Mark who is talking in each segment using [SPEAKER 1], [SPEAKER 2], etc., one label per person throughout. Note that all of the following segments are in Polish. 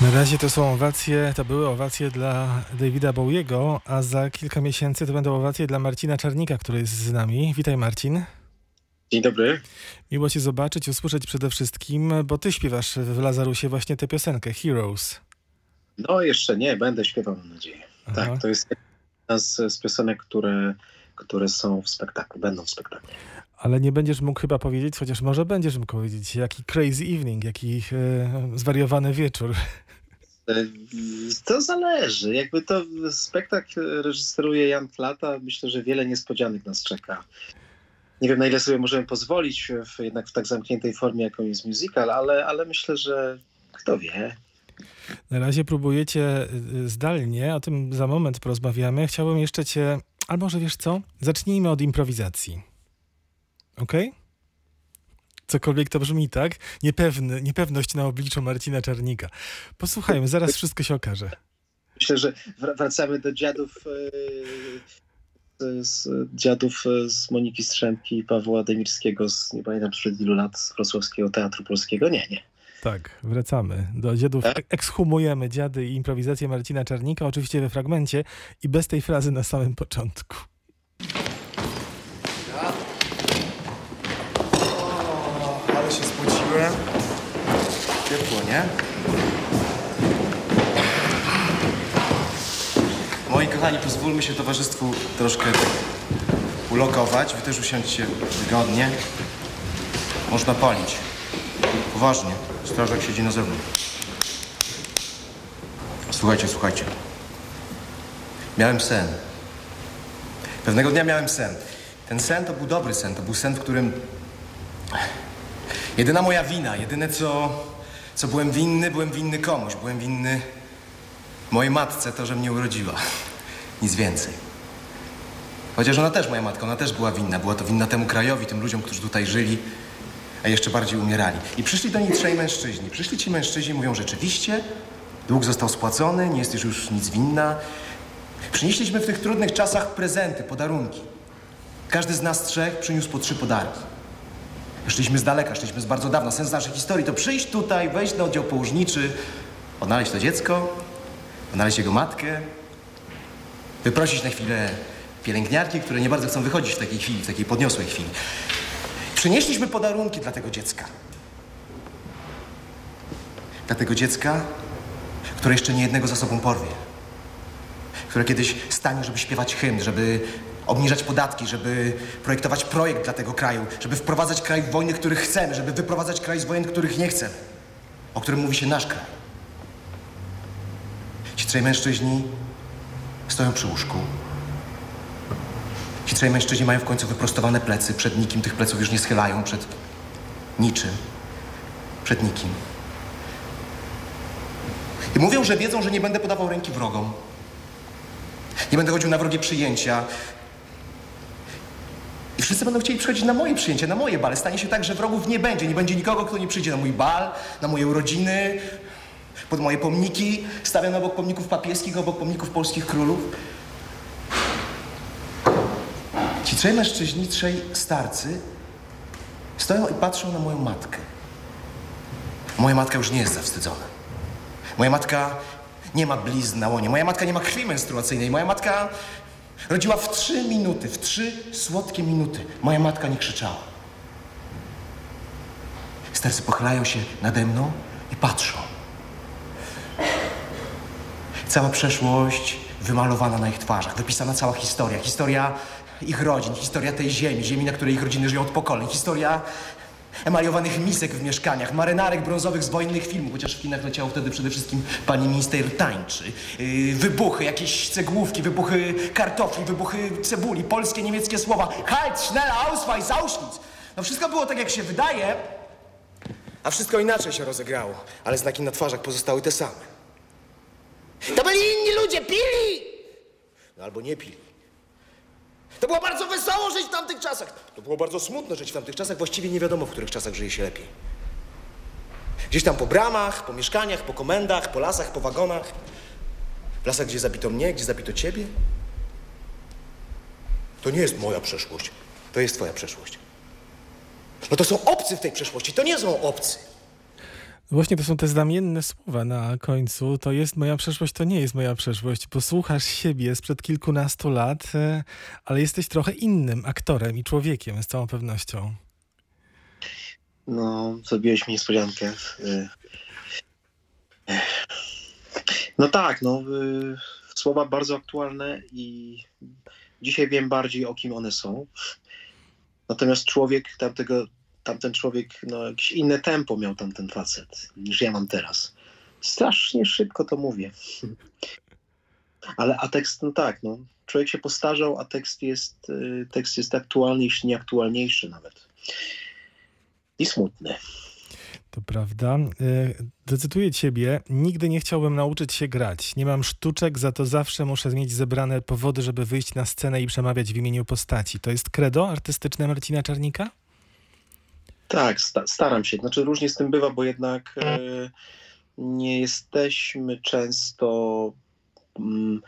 [SPEAKER 1] Na razie to są owacje, to były owacje dla Davida Bowiego, a za kilka miesięcy to będą owacje dla Marcina Czarnika, który jest z nami. Witaj Marcin.
[SPEAKER 2] Dzień dobry.
[SPEAKER 1] Miło cię zobaczyć, usłyszeć przede wszystkim, bo ty śpiewasz w Lazarusie właśnie tę piosenkę, Heroes.
[SPEAKER 2] No jeszcze nie, będę śpiewał, mam nadzieję.
[SPEAKER 1] Aha.
[SPEAKER 2] Tak, to jest jedna z, z piosenek, które, które są w spektaklu, będą w spektaklu.
[SPEAKER 1] Ale nie będziesz mógł chyba powiedzieć, chociaż może będziesz mógł powiedzieć, jaki crazy evening, jaki e, zwariowany wieczór.
[SPEAKER 2] E, To zależy. Jakby to spektakl reżyseruje Jan Klata. Myślę, że wiele niespodzianek nas czeka. Nie wiem, na ile sobie możemy pozwolić w, jednak w tak zamkniętej formie, jaką jest musical, ale, ale myślę, że kto wie.
[SPEAKER 1] Na razie próbujecie y, zdalnie, o tym za moment porozmawiamy. Chciałbym jeszcze cię, albo może wiesz co? Zacznijmy od improwizacji. Okej? Cokolwiek to brzmi, tak? Niepewny, niepewność na obliczu Marcina Czarnika. Posłuchajmy, zaraz wszystko się okaże.
[SPEAKER 2] Myślę, że wr- wracamy do dziadów, e, z, dziadów e, z Moniki Strzemki i Pawła Demirskiego z, nie pamiętam sprzed ilu lat, z Wrocławskiego Teatru Polskiego. Nie, nie.
[SPEAKER 1] Tak, wracamy do dziadów.
[SPEAKER 2] Tak?
[SPEAKER 1] Ekshumujemy dziady i improwizację Marcina Czarnika, oczywiście we fragmencie i bez tej frazy na samym początku.
[SPEAKER 3] Ale się spociłem. Ciepło, nie? Moi kochani, pozwólmy się towarzystwu troszkę ulokować. Wy też usiądźcie wygodnie. Można palić. Poważnie. Strażak siedzi na zewnątrz. Słuchajcie, słuchajcie. Miałem sen. Pewnego dnia miałem sen. Ten sen to był dobry sen. To był sen, w którym Jedyna moja wina, jedyne co, co byłem winny, byłem winny komuś. Byłem winny mojej matce to, że mnie urodziła. Nic więcej. Chociaż ona też, moja matka, ona też była winna. Była to winna temu krajowi, tym ludziom, którzy tutaj żyli, a jeszcze bardziej umierali. I przyszli do niej trzej mężczyźni. Przyszli ci mężczyźni, mówią rzeczywiście, dług został spłacony, nie jesteś już nic winna. Przynieśliśmy w tych trudnych czasach prezenty, podarunki. Każdy z nas trzech przyniósł po trzy podarki. Szliśmy z daleka, szliśmy z bardzo dawna. Sens naszej historii to przyjść tutaj, wejść na oddział położniczy, odnaleźć to dziecko, odnaleźć jego matkę, wyprosić na chwilę pielęgniarki, które nie bardzo chcą wychodzić w takiej chwili, w takiej podniosłej chwili. Przynieśliśmy podarunki dla tego dziecka. Dla tego dziecka, które jeszcze nie jednego za sobą porwie. Które kiedyś stanie, żeby śpiewać hymn, żeby obniżać podatki, żeby projektować projekt dla tego kraju, żeby wprowadzać kraj w wojny, których chcemy, żeby wyprowadzać kraj z wojen, których nie chcemy, o którym mówi się nasz kraj. Ci trzej mężczyźni stoją przy łóżku. Ci trzej mężczyźni mają w końcu wyprostowane plecy, przed nikim tych pleców już nie schylają, przed niczym, przed nikim. I mówią, że wiedzą, że nie będę podawał ręki wrogom. Nie będę chodził na wrogie przyjęcia. Wszyscy będą chcieli przychodzić na moje przyjęcia, na moje bale. Stanie się tak, że wrogów nie będzie. Nie będzie nikogo, kto nie przyjdzie na mój bal, na moje urodziny, pod moje pomniki. Stawiam obok pomników papieskich, obok pomników polskich królów. Ci trzej mężczyźni, trzej starcy stoją i patrzą na moją matkę. Moja matka już nie jest zawstydzona. Moja matka nie ma blizn na łonie. Moja matka nie ma krwi menstruacyjnej. Moja matka rodziła w trzy minuty, w trzy słodkie minuty. Moja matka nie krzyczała. Starcy pochylają się nade mną i patrzą. Cała przeszłość wymalowana na ich twarzach, wypisana cała historia. Historia ich rodzin, historia tej ziemi, ziemi, na której ich rodziny żyją od pokoleń. Historia emaliowanych misek w mieszkaniach, marynarek brązowych z wojennych filmów, chociaż w kinach leciało wtedy przede wszystkim pani minister tańczy. Yy, wybuchy, jakieś cegłówki, wybuchy kartofli, wybuchy cebuli, polskie, niemieckie słowa. Halt, schnell, Ausweis, Auschwitz. No wszystko było tak, jak się wydaje, a wszystko inaczej się rozegrało. Ale znaki na twarzach pozostały te same. To byli inni ludzie, pili! No albo nie pili. To było bardzo wesoło żyć w tamtych czasach. To było bardzo smutno żyć w tamtych czasach. Właściwie nie wiadomo, w których czasach żyje się lepiej. Gdzieś tam po bramach, po mieszkaniach, po komendach, po lasach, po wagonach. W lasach, gdzie zabito mnie, gdzie zabito ciebie. To nie jest moja przeszłość. To jest twoja przeszłość. No to są obcy w tej przeszłości. To nie są obcy.
[SPEAKER 1] Właśnie to są te znamienne słowa na końcu. To jest moja przeszłość, to nie jest moja przeszłość. Posłuchasz siebie sprzed kilkunastu lat, e, ale jesteś trochę innym aktorem i człowiekiem z całą pewnością.
[SPEAKER 2] No, zrobiłeś mi niespodziankę. Y. No tak, no. Słowa bardzo aktualne i dzisiaj wiem bardziej o kim one są. Natomiast człowiek tamtego, tamten człowiek, no jakieś inne tempo miał tamten facet niż ja mam teraz. Strasznie szybko to mówię. Ale a tekst, no tak, no. Człowiek się postarzał, a tekst jest, y, tekst jest aktualny, jeśli nie aktualniejszy nawet. I smutny.
[SPEAKER 1] To prawda. E, Zacytuję ciebie. Nigdy nie chciałbym nauczyć się grać. Nie mam sztuczek, za to zawsze muszę mieć zebrane powody, żeby wyjść na scenę i przemawiać w imieniu postaci. To jest credo artystyczne Marcina Czarnika?
[SPEAKER 2] Tak, sta- staram się. Znaczy różnie z tym bywa, bo jednak e, nie jesteśmy często mm,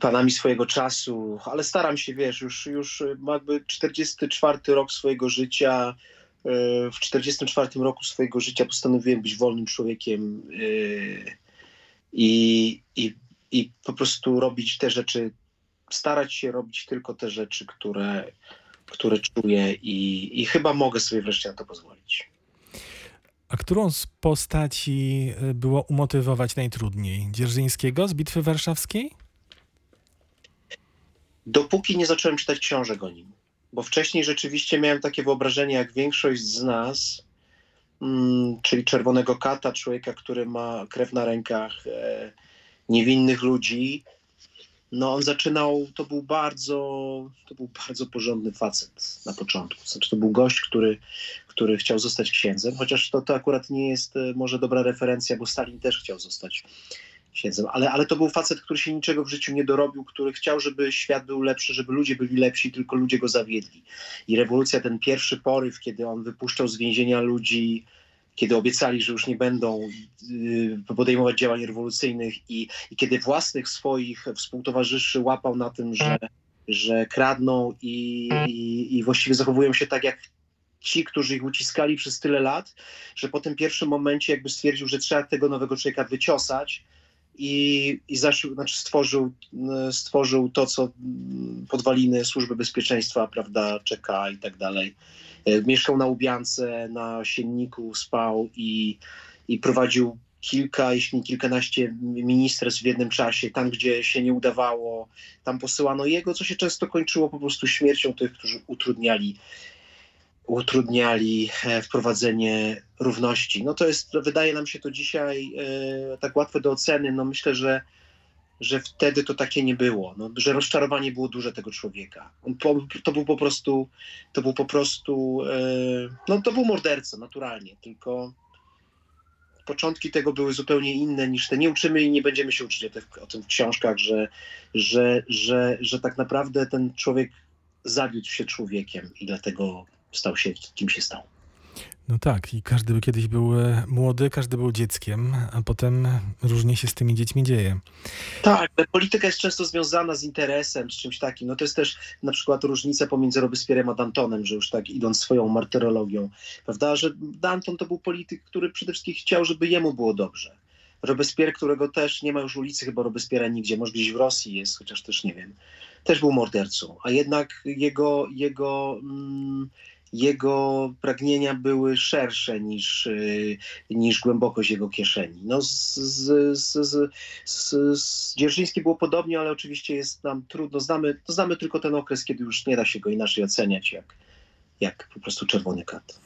[SPEAKER 2] panami swojego czasu, ale staram się, wiesz, już, już e, jakby 44 rok swojego życia. e, W 44 roku swojego życia postanowiłem być wolnym człowiekiem i, i, i po prostu robić te rzeczy, starać się robić tylko te rzeczy, które, które czuję i, i chyba mogę sobie wreszcie na to pozwolić.
[SPEAKER 1] A którą z postaci e, było umotywować najtrudniej? Dzierżyńskiego z Bitwy Warszawskiej?
[SPEAKER 2] Dopóki nie zacząłem czytać książek o nim, bo wcześniej rzeczywiście miałem takie wyobrażenie, jak większość z nas, mm, czyli czerwonego kata, człowieka, który ma krew na rękach, e, niewinnych ludzi. No on zaczynał, to był bardzo, to był bardzo porządny facet na początku. Znaczy to był gość, który, który chciał zostać księdzem, chociaż to, to akurat nie jest e, może dobra referencja, bo Stalin też chciał zostać księdzem, ale, ale to był facet, który się niczego w życiu nie dorobił, który chciał, żeby świat był lepszy, żeby ludzie byli lepsi, tylko ludzie go zawiedli. I rewolucja, ten pierwszy poryw, kiedy on wypuszczał z więzienia ludzi, kiedy obiecali, że już nie będą y, podejmować działań rewolucyjnych i, i kiedy własnych swoich współtowarzyszy łapał na tym, że, że kradną i, i, i właściwie zachowują się tak jak ci, którzy ich uciskali przez tyle lat, że po tym pierwszym momencie jakby stwierdził, że trzeba tego nowego człowieka wyciosać i, i zaszył, znaczy stworzył, e, stworzył to, co mm, podwaliny służby bezpieczeństwa, prawda, czeka i tak dalej. E, Mieszkał na Łubiance, na Sienniku, spał i, i prowadził kilka, jeśli nie kilkanaście ministerstw w jednym czasie, tam gdzie się nie udawało, tam posyłano jego, co się często kończyło po prostu śmiercią tych, którzy utrudniali utrudniali e, wprowadzenie równości. No to jest, wydaje nam się to dzisiaj e, tak łatwe do oceny. No myślę, że, że wtedy to takie nie było, no, że rozczarowanie było duże tego człowieka. Po, to był po prostu, to był po prostu, e, no to był morderca naturalnie, tylko początki tego były zupełnie inne niż te. Nie uczymy i nie będziemy się uczyć o, tych, o tym w książkach, że, że, że, że tak naprawdę ten człowiek zawiódł się człowiekiem i dlatego stał się kim się stał.
[SPEAKER 1] No tak, i każdy kiedyś był e, młody, każdy był dzieckiem, a potem różnie się z tymi dziećmi dzieje.
[SPEAKER 2] Tak, polityka jest często związana z interesem, z czymś takim. No to jest też na przykład różnica pomiędzy Robespierrem a Dantonem, że już tak idąc swoją martyrologią, prawda, że Danton to był polityk, który przede wszystkim chciał, żeby jemu było dobrze. Robespierre, którego też nie ma już ulicy chyba Robespiera nigdzie, może gdzieś w Rosji jest, chociaż też nie wiem, też był mordercą, a jednak jego, jego mm, jego pragnienia były szersze niż, y, niż głębokość jego kieszeni. No z, z, z, z, Dzierżyńskim było podobnie, ale oczywiście jest nam trudno. Znamy, no znamy tylko ten okres, kiedy już nie da się go inaczej oceniać, jak, jak po prostu czerwony kat.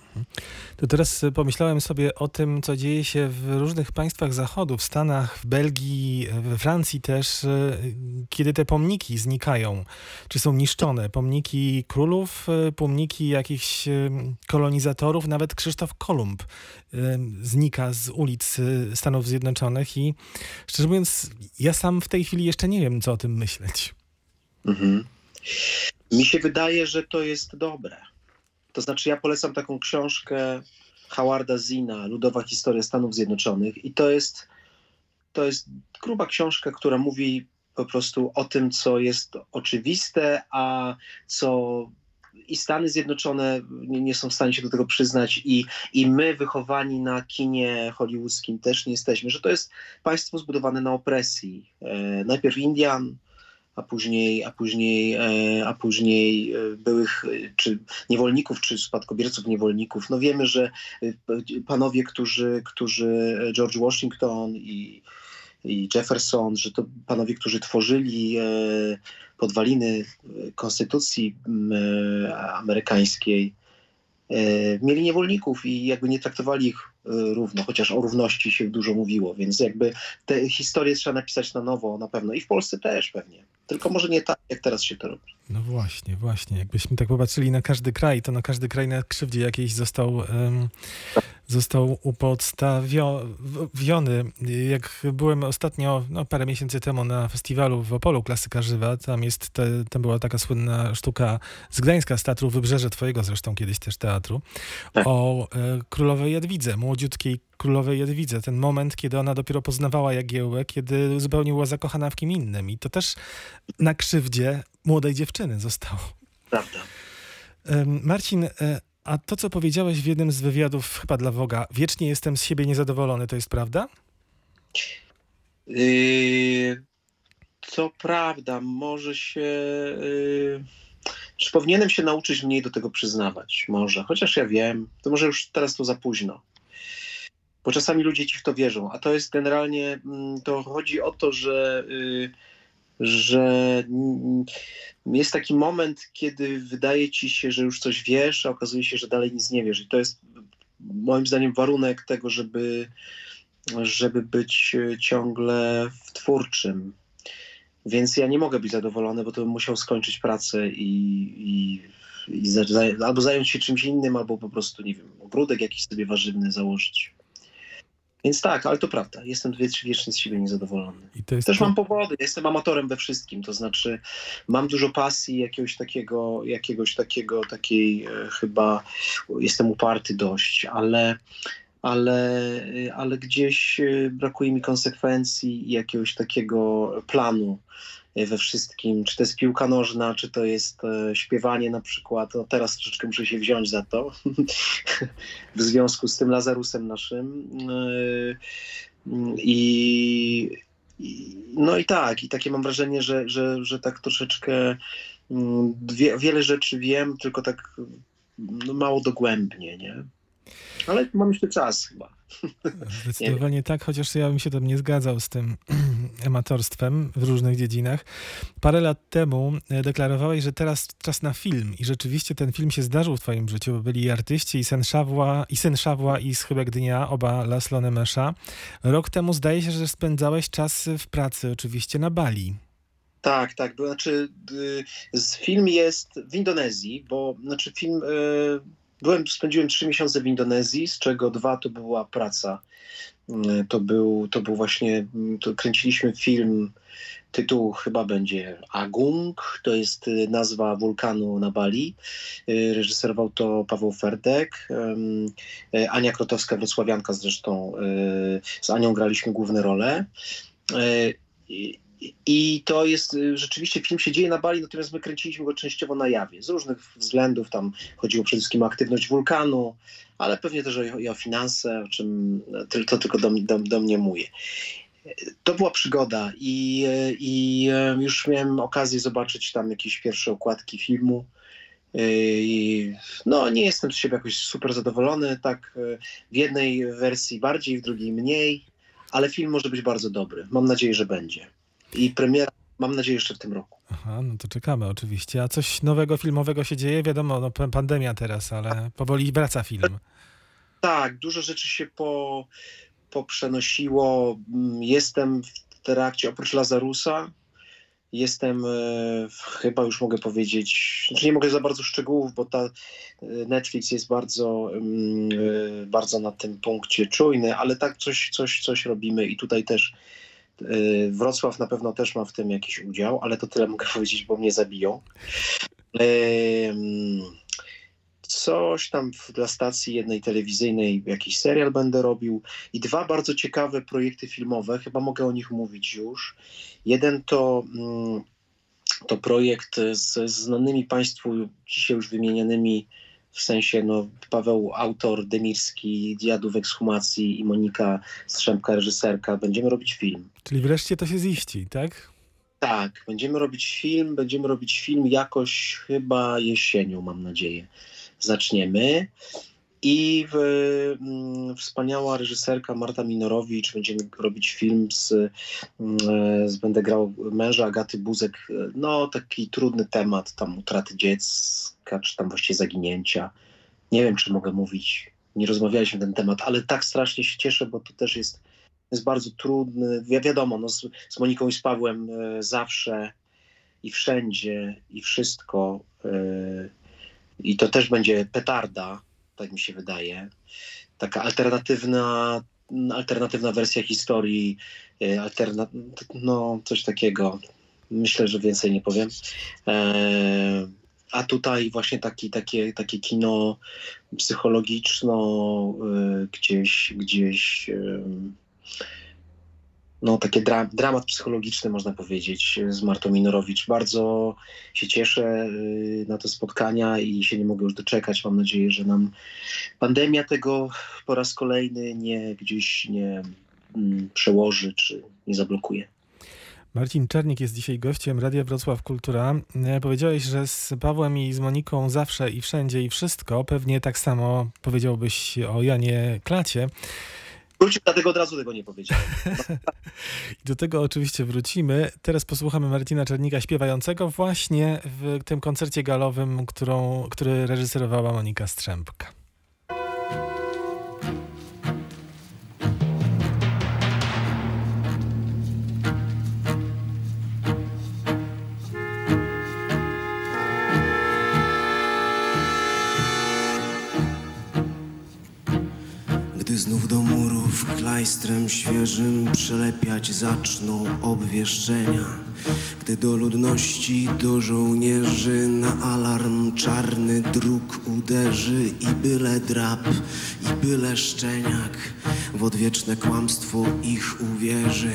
[SPEAKER 1] To teraz e, pomyślałem sobie o tym, co dzieje się w różnych państwach Zachodu, w Stanach, w Belgii, we Francji też, e, kiedy te pomniki znikają, czy są niszczone. Pomniki królów, e, pomniki jakichś e, kolonizatorów, nawet Krzysztof Kolumb e, znika z ulic e, Stanów Zjednoczonych i szczerze mówiąc, ja sam w tej chwili jeszcze nie wiem, co o tym myśleć.
[SPEAKER 2] Mhm. Mi się wydaje, że to jest dobre. To znaczy, ja polecam taką książkę Howarda Zina, Ludowa Historia Stanów Zjednoczonych, i to jest, to jest gruba książka, która mówi po prostu o tym, co jest oczywiste, a co i Stany Zjednoczone nie, są w stanie się do tego przyznać i, i my wychowani na kinie hollywoodzkim też nie jesteśmy, że to jest państwo zbudowane na opresji. E, najpierw Indian, a później, a później, e, a później e, byłych e, czy niewolników, czy spadkobierców niewolników. No wiemy, że panowie, którzy, którzy George Washington i, i Jefferson, że to panowie, którzy tworzyli podwaliny konstytucji amerykańskiej, mieli niewolników i jakby nie traktowali ich równo, chociaż o równości się dużo mówiło, więc jakby te historie trzeba napisać na nowo na pewno i w Polsce też pewnie. Tylko może nie tak, jak teraz się to robi.
[SPEAKER 1] No właśnie, właśnie. Jakbyśmy tak popatrzyli na każdy kraj, to na każdy kraj na krzywdzie jakiejś został, em, został upodstawiony. Jak byłem ostatnio, no parę miesięcy temu na festiwalu w Opolu Klasyka Żywa, tam jest, te, tam była taka słynna sztuka z Gdańska, z Teatru Wybrzeże, twojego zresztą kiedyś też teatru,
[SPEAKER 2] Tak.
[SPEAKER 1] o e, królowej Jadwidze, młodziutkiej królowej Jadwidze. Ten moment, kiedy ona dopiero poznawała Jagiełłę, kiedy zupełnie była zakochana w kim innym. I to też na krzywdzie młodej dziewczyny zostało.
[SPEAKER 2] Prawda.
[SPEAKER 1] Marcin, e, a to, co powiedziałeś w jednym z wywiadów chyba dla Woga, wiecznie jestem z siebie niezadowolony, to jest prawda?
[SPEAKER 2] Yy, co prawda, może się. Yy, czy powinienem się nauczyć mniej do tego przyznawać? Może, chociaż ja wiem, to może już teraz to za późno. Bo czasami ludzie ci w to wierzą, a to jest generalnie, mm, to chodzi o to, że, yy, że jest taki moment, kiedy wydaje ci się, że już coś wiesz, a okazuje się, że dalej nic nie wiesz. I to jest moim zdaniem warunek tego, żeby, żeby być e, ciągle twórczym. Więc ja nie mogę być zadowolony, bo to bym musiał skończyć pracę i, i, i za, albo zająć się czymś innym, albo po prostu, nie wiem, ogródek jakiś sobie warzywny założyć. Więc tak, ale to prawda. Jestem wiecz- wiecznie z siebie niezadowolony.
[SPEAKER 1] I to jest
[SPEAKER 2] Też
[SPEAKER 1] to-
[SPEAKER 2] mam powody. Jestem amatorem we wszystkim. To znaczy, mam dużo pasji, jakiegoś takiego, jakiegoś takiego, takiej e, chyba jestem uparty dość, ale, ale, e, ale gdzieś e, brakuje mi konsekwencji i jakiegoś takiego planu we wszystkim. Czy to jest piłka nożna, czy to jest e, śpiewanie na przykład. No teraz troszeczkę muszę się wziąć za to w związku z tym Lazarusem naszym. E, i, no i tak, i takie mam wrażenie, że, że, że tak troszeczkę mm, wie, wiele rzeczy wiem, tylko tak no, mało dogłębnie, nie? Ale mam jeszcze czas chyba.
[SPEAKER 1] Zdecydowanie tak, chociaż ja bym się tam nie zgadzał z tym amatorstwem w różnych dziedzinach. Parę lat temu e, deklarowałeś, że teraz czas na film i rzeczywiście ten film się zdarzył w twoim życiu, bo byli artyści i syn Szawła, i, syn Szawła, i Schybek Dnia, oba Laszlo Nemesza. Rok temu zdaje się, że spędzałeś czas w pracy oczywiście na Bali.
[SPEAKER 2] Tak, tak. To znaczy, y, z film jest w Indonezji, bo znaczy film. Byłem, spędziłem trzy miesiące w Indonezji, z czego dwa to była praca. Y, To był, to był właśnie, mm, to kręciliśmy film, tytuł chyba będzie Agung, to jest y, nazwa wulkanu na Bali. Y, Reżyserował to Paweł Ferdek, y, Ania Krotowska-Wrocławianka zresztą. y, Z Anią graliśmy główne role. Y, i- to jest y, rzeczywiście film się dzieje na Bali, natomiast my kręciliśmy go częściowo na jawie. Z różnych względów tam chodziło przede wszystkim o aktywność wulkanu, ale pewnie też o, i o finanse, o czym tyl- to tylko do, do, do mnie mówię. To była przygoda i, e, i e, już miałem okazję zobaczyć tam jakieś pierwsze okładki filmu. I no, nie jestem z siebie jakoś super zadowolony. Tak, w jednej wersji bardziej, w drugiej mniej, ale film może być bardzo dobry. Mam nadzieję, że będzie. I premiera, mam nadzieję, jeszcze w tym roku.
[SPEAKER 1] Aha, no to czekamy oczywiście. A coś nowego filmowego się dzieje? Wiadomo, no, pa- pandemia teraz, ale powoli wraca film.
[SPEAKER 2] Tak, dużo rzeczy się po, poprzenosiło. Mm, Jestem w trakcie, oprócz Lazarusa, jestem, e, chyba już mogę powiedzieć, znaczy nie mogę za bardzo szczegółów, bo ta e, Netflix jest bardzo, mm, e, bardzo na tym punkcie czujny, ale tak coś, coś, coś robimy i tutaj też Wrocław na pewno też ma w tym jakiś udział, ale to tyle mogę powiedzieć, bo mnie zabiją. Coś tam dla stacji jednej telewizyjnej, jakiś serial będę robił i dwa bardzo ciekawe projekty filmowe, chyba mogę o nich mówić już. Jeden to mm, to projekt z, znanymi Państwu dzisiaj już wymienianymi w sensie no, Paweł autor, Demirski, Diadów Ekshumacji i Monika Strzemka, reżyserka. Będziemy robić film.
[SPEAKER 1] Czyli wreszcie to się ziści, tak?
[SPEAKER 2] Tak, będziemy robić film, będziemy robić film jakoś chyba jesienią, mam nadzieję. Zaczniemy. I w, mm, wspaniała reżyserka Marta Minorowicz. Będziemy robić film z, mm, z. Będę grał męża Agaty Buzek. No, taki trudny temat, tam utraty dziecka, czy tam właściwie zaginięcia. Nie wiem, czy mogę mówić. Nie rozmawialiśmy na ten temat, ale tak strasznie się cieszę, bo to też jest, jest bardzo trudny. Wi wiadomo, no, z, z Moniką i z Pawłem e, zawsze i wszędzie i wszystko. E, I to też będzie petarda tak mi się wydaje. Taka alternatywna, alternatywna wersja historii, e, alterna, no coś takiego. Myślę, że więcej nie powiem. E, a tutaj właśnie taki, takie, takie kino psychologiczno e, gdzieś, gdzieś no takie dra, dramat psychologiczny można powiedzieć z Martą Minorowicz. Bardzo się cieszę y, na te spotkania i się nie mogę już doczekać. Mam nadzieję, że nam pandemia tego po raz kolejny nie gdzieś nie mm, przełoży czy nie zablokuje.
[SPEAKER 1] Marcin Czernik jest dzisiaj gościem Radia Wrocław Kultura. E, Powiedziałeś, że z Pawłem i z Moniką zawsze i wszędzie i wszystko. Pewnie tak samo powiedziałbyś o Janie Klacie.
[SPEAKER 2] Wrócił, dlatego od razu tego nie powiedziałem.
[SPEAKER 1] Do tego oczywiście wrócimy. Teraz posłuchamy Marcina Czernika śpiewającego właśnie w tym koncercie galowym, którą, który reżyserowała Monika Strzępka.
[SPEAKER 4] Murów klajstrem świeżym przylepiać zaczną obwieszczenia. Gdy do ludności, do żołnierzy na alarm czarny dróg uderzy I byle drap, i byle szczeniak w odwieczne kłamstwo ich uwierzy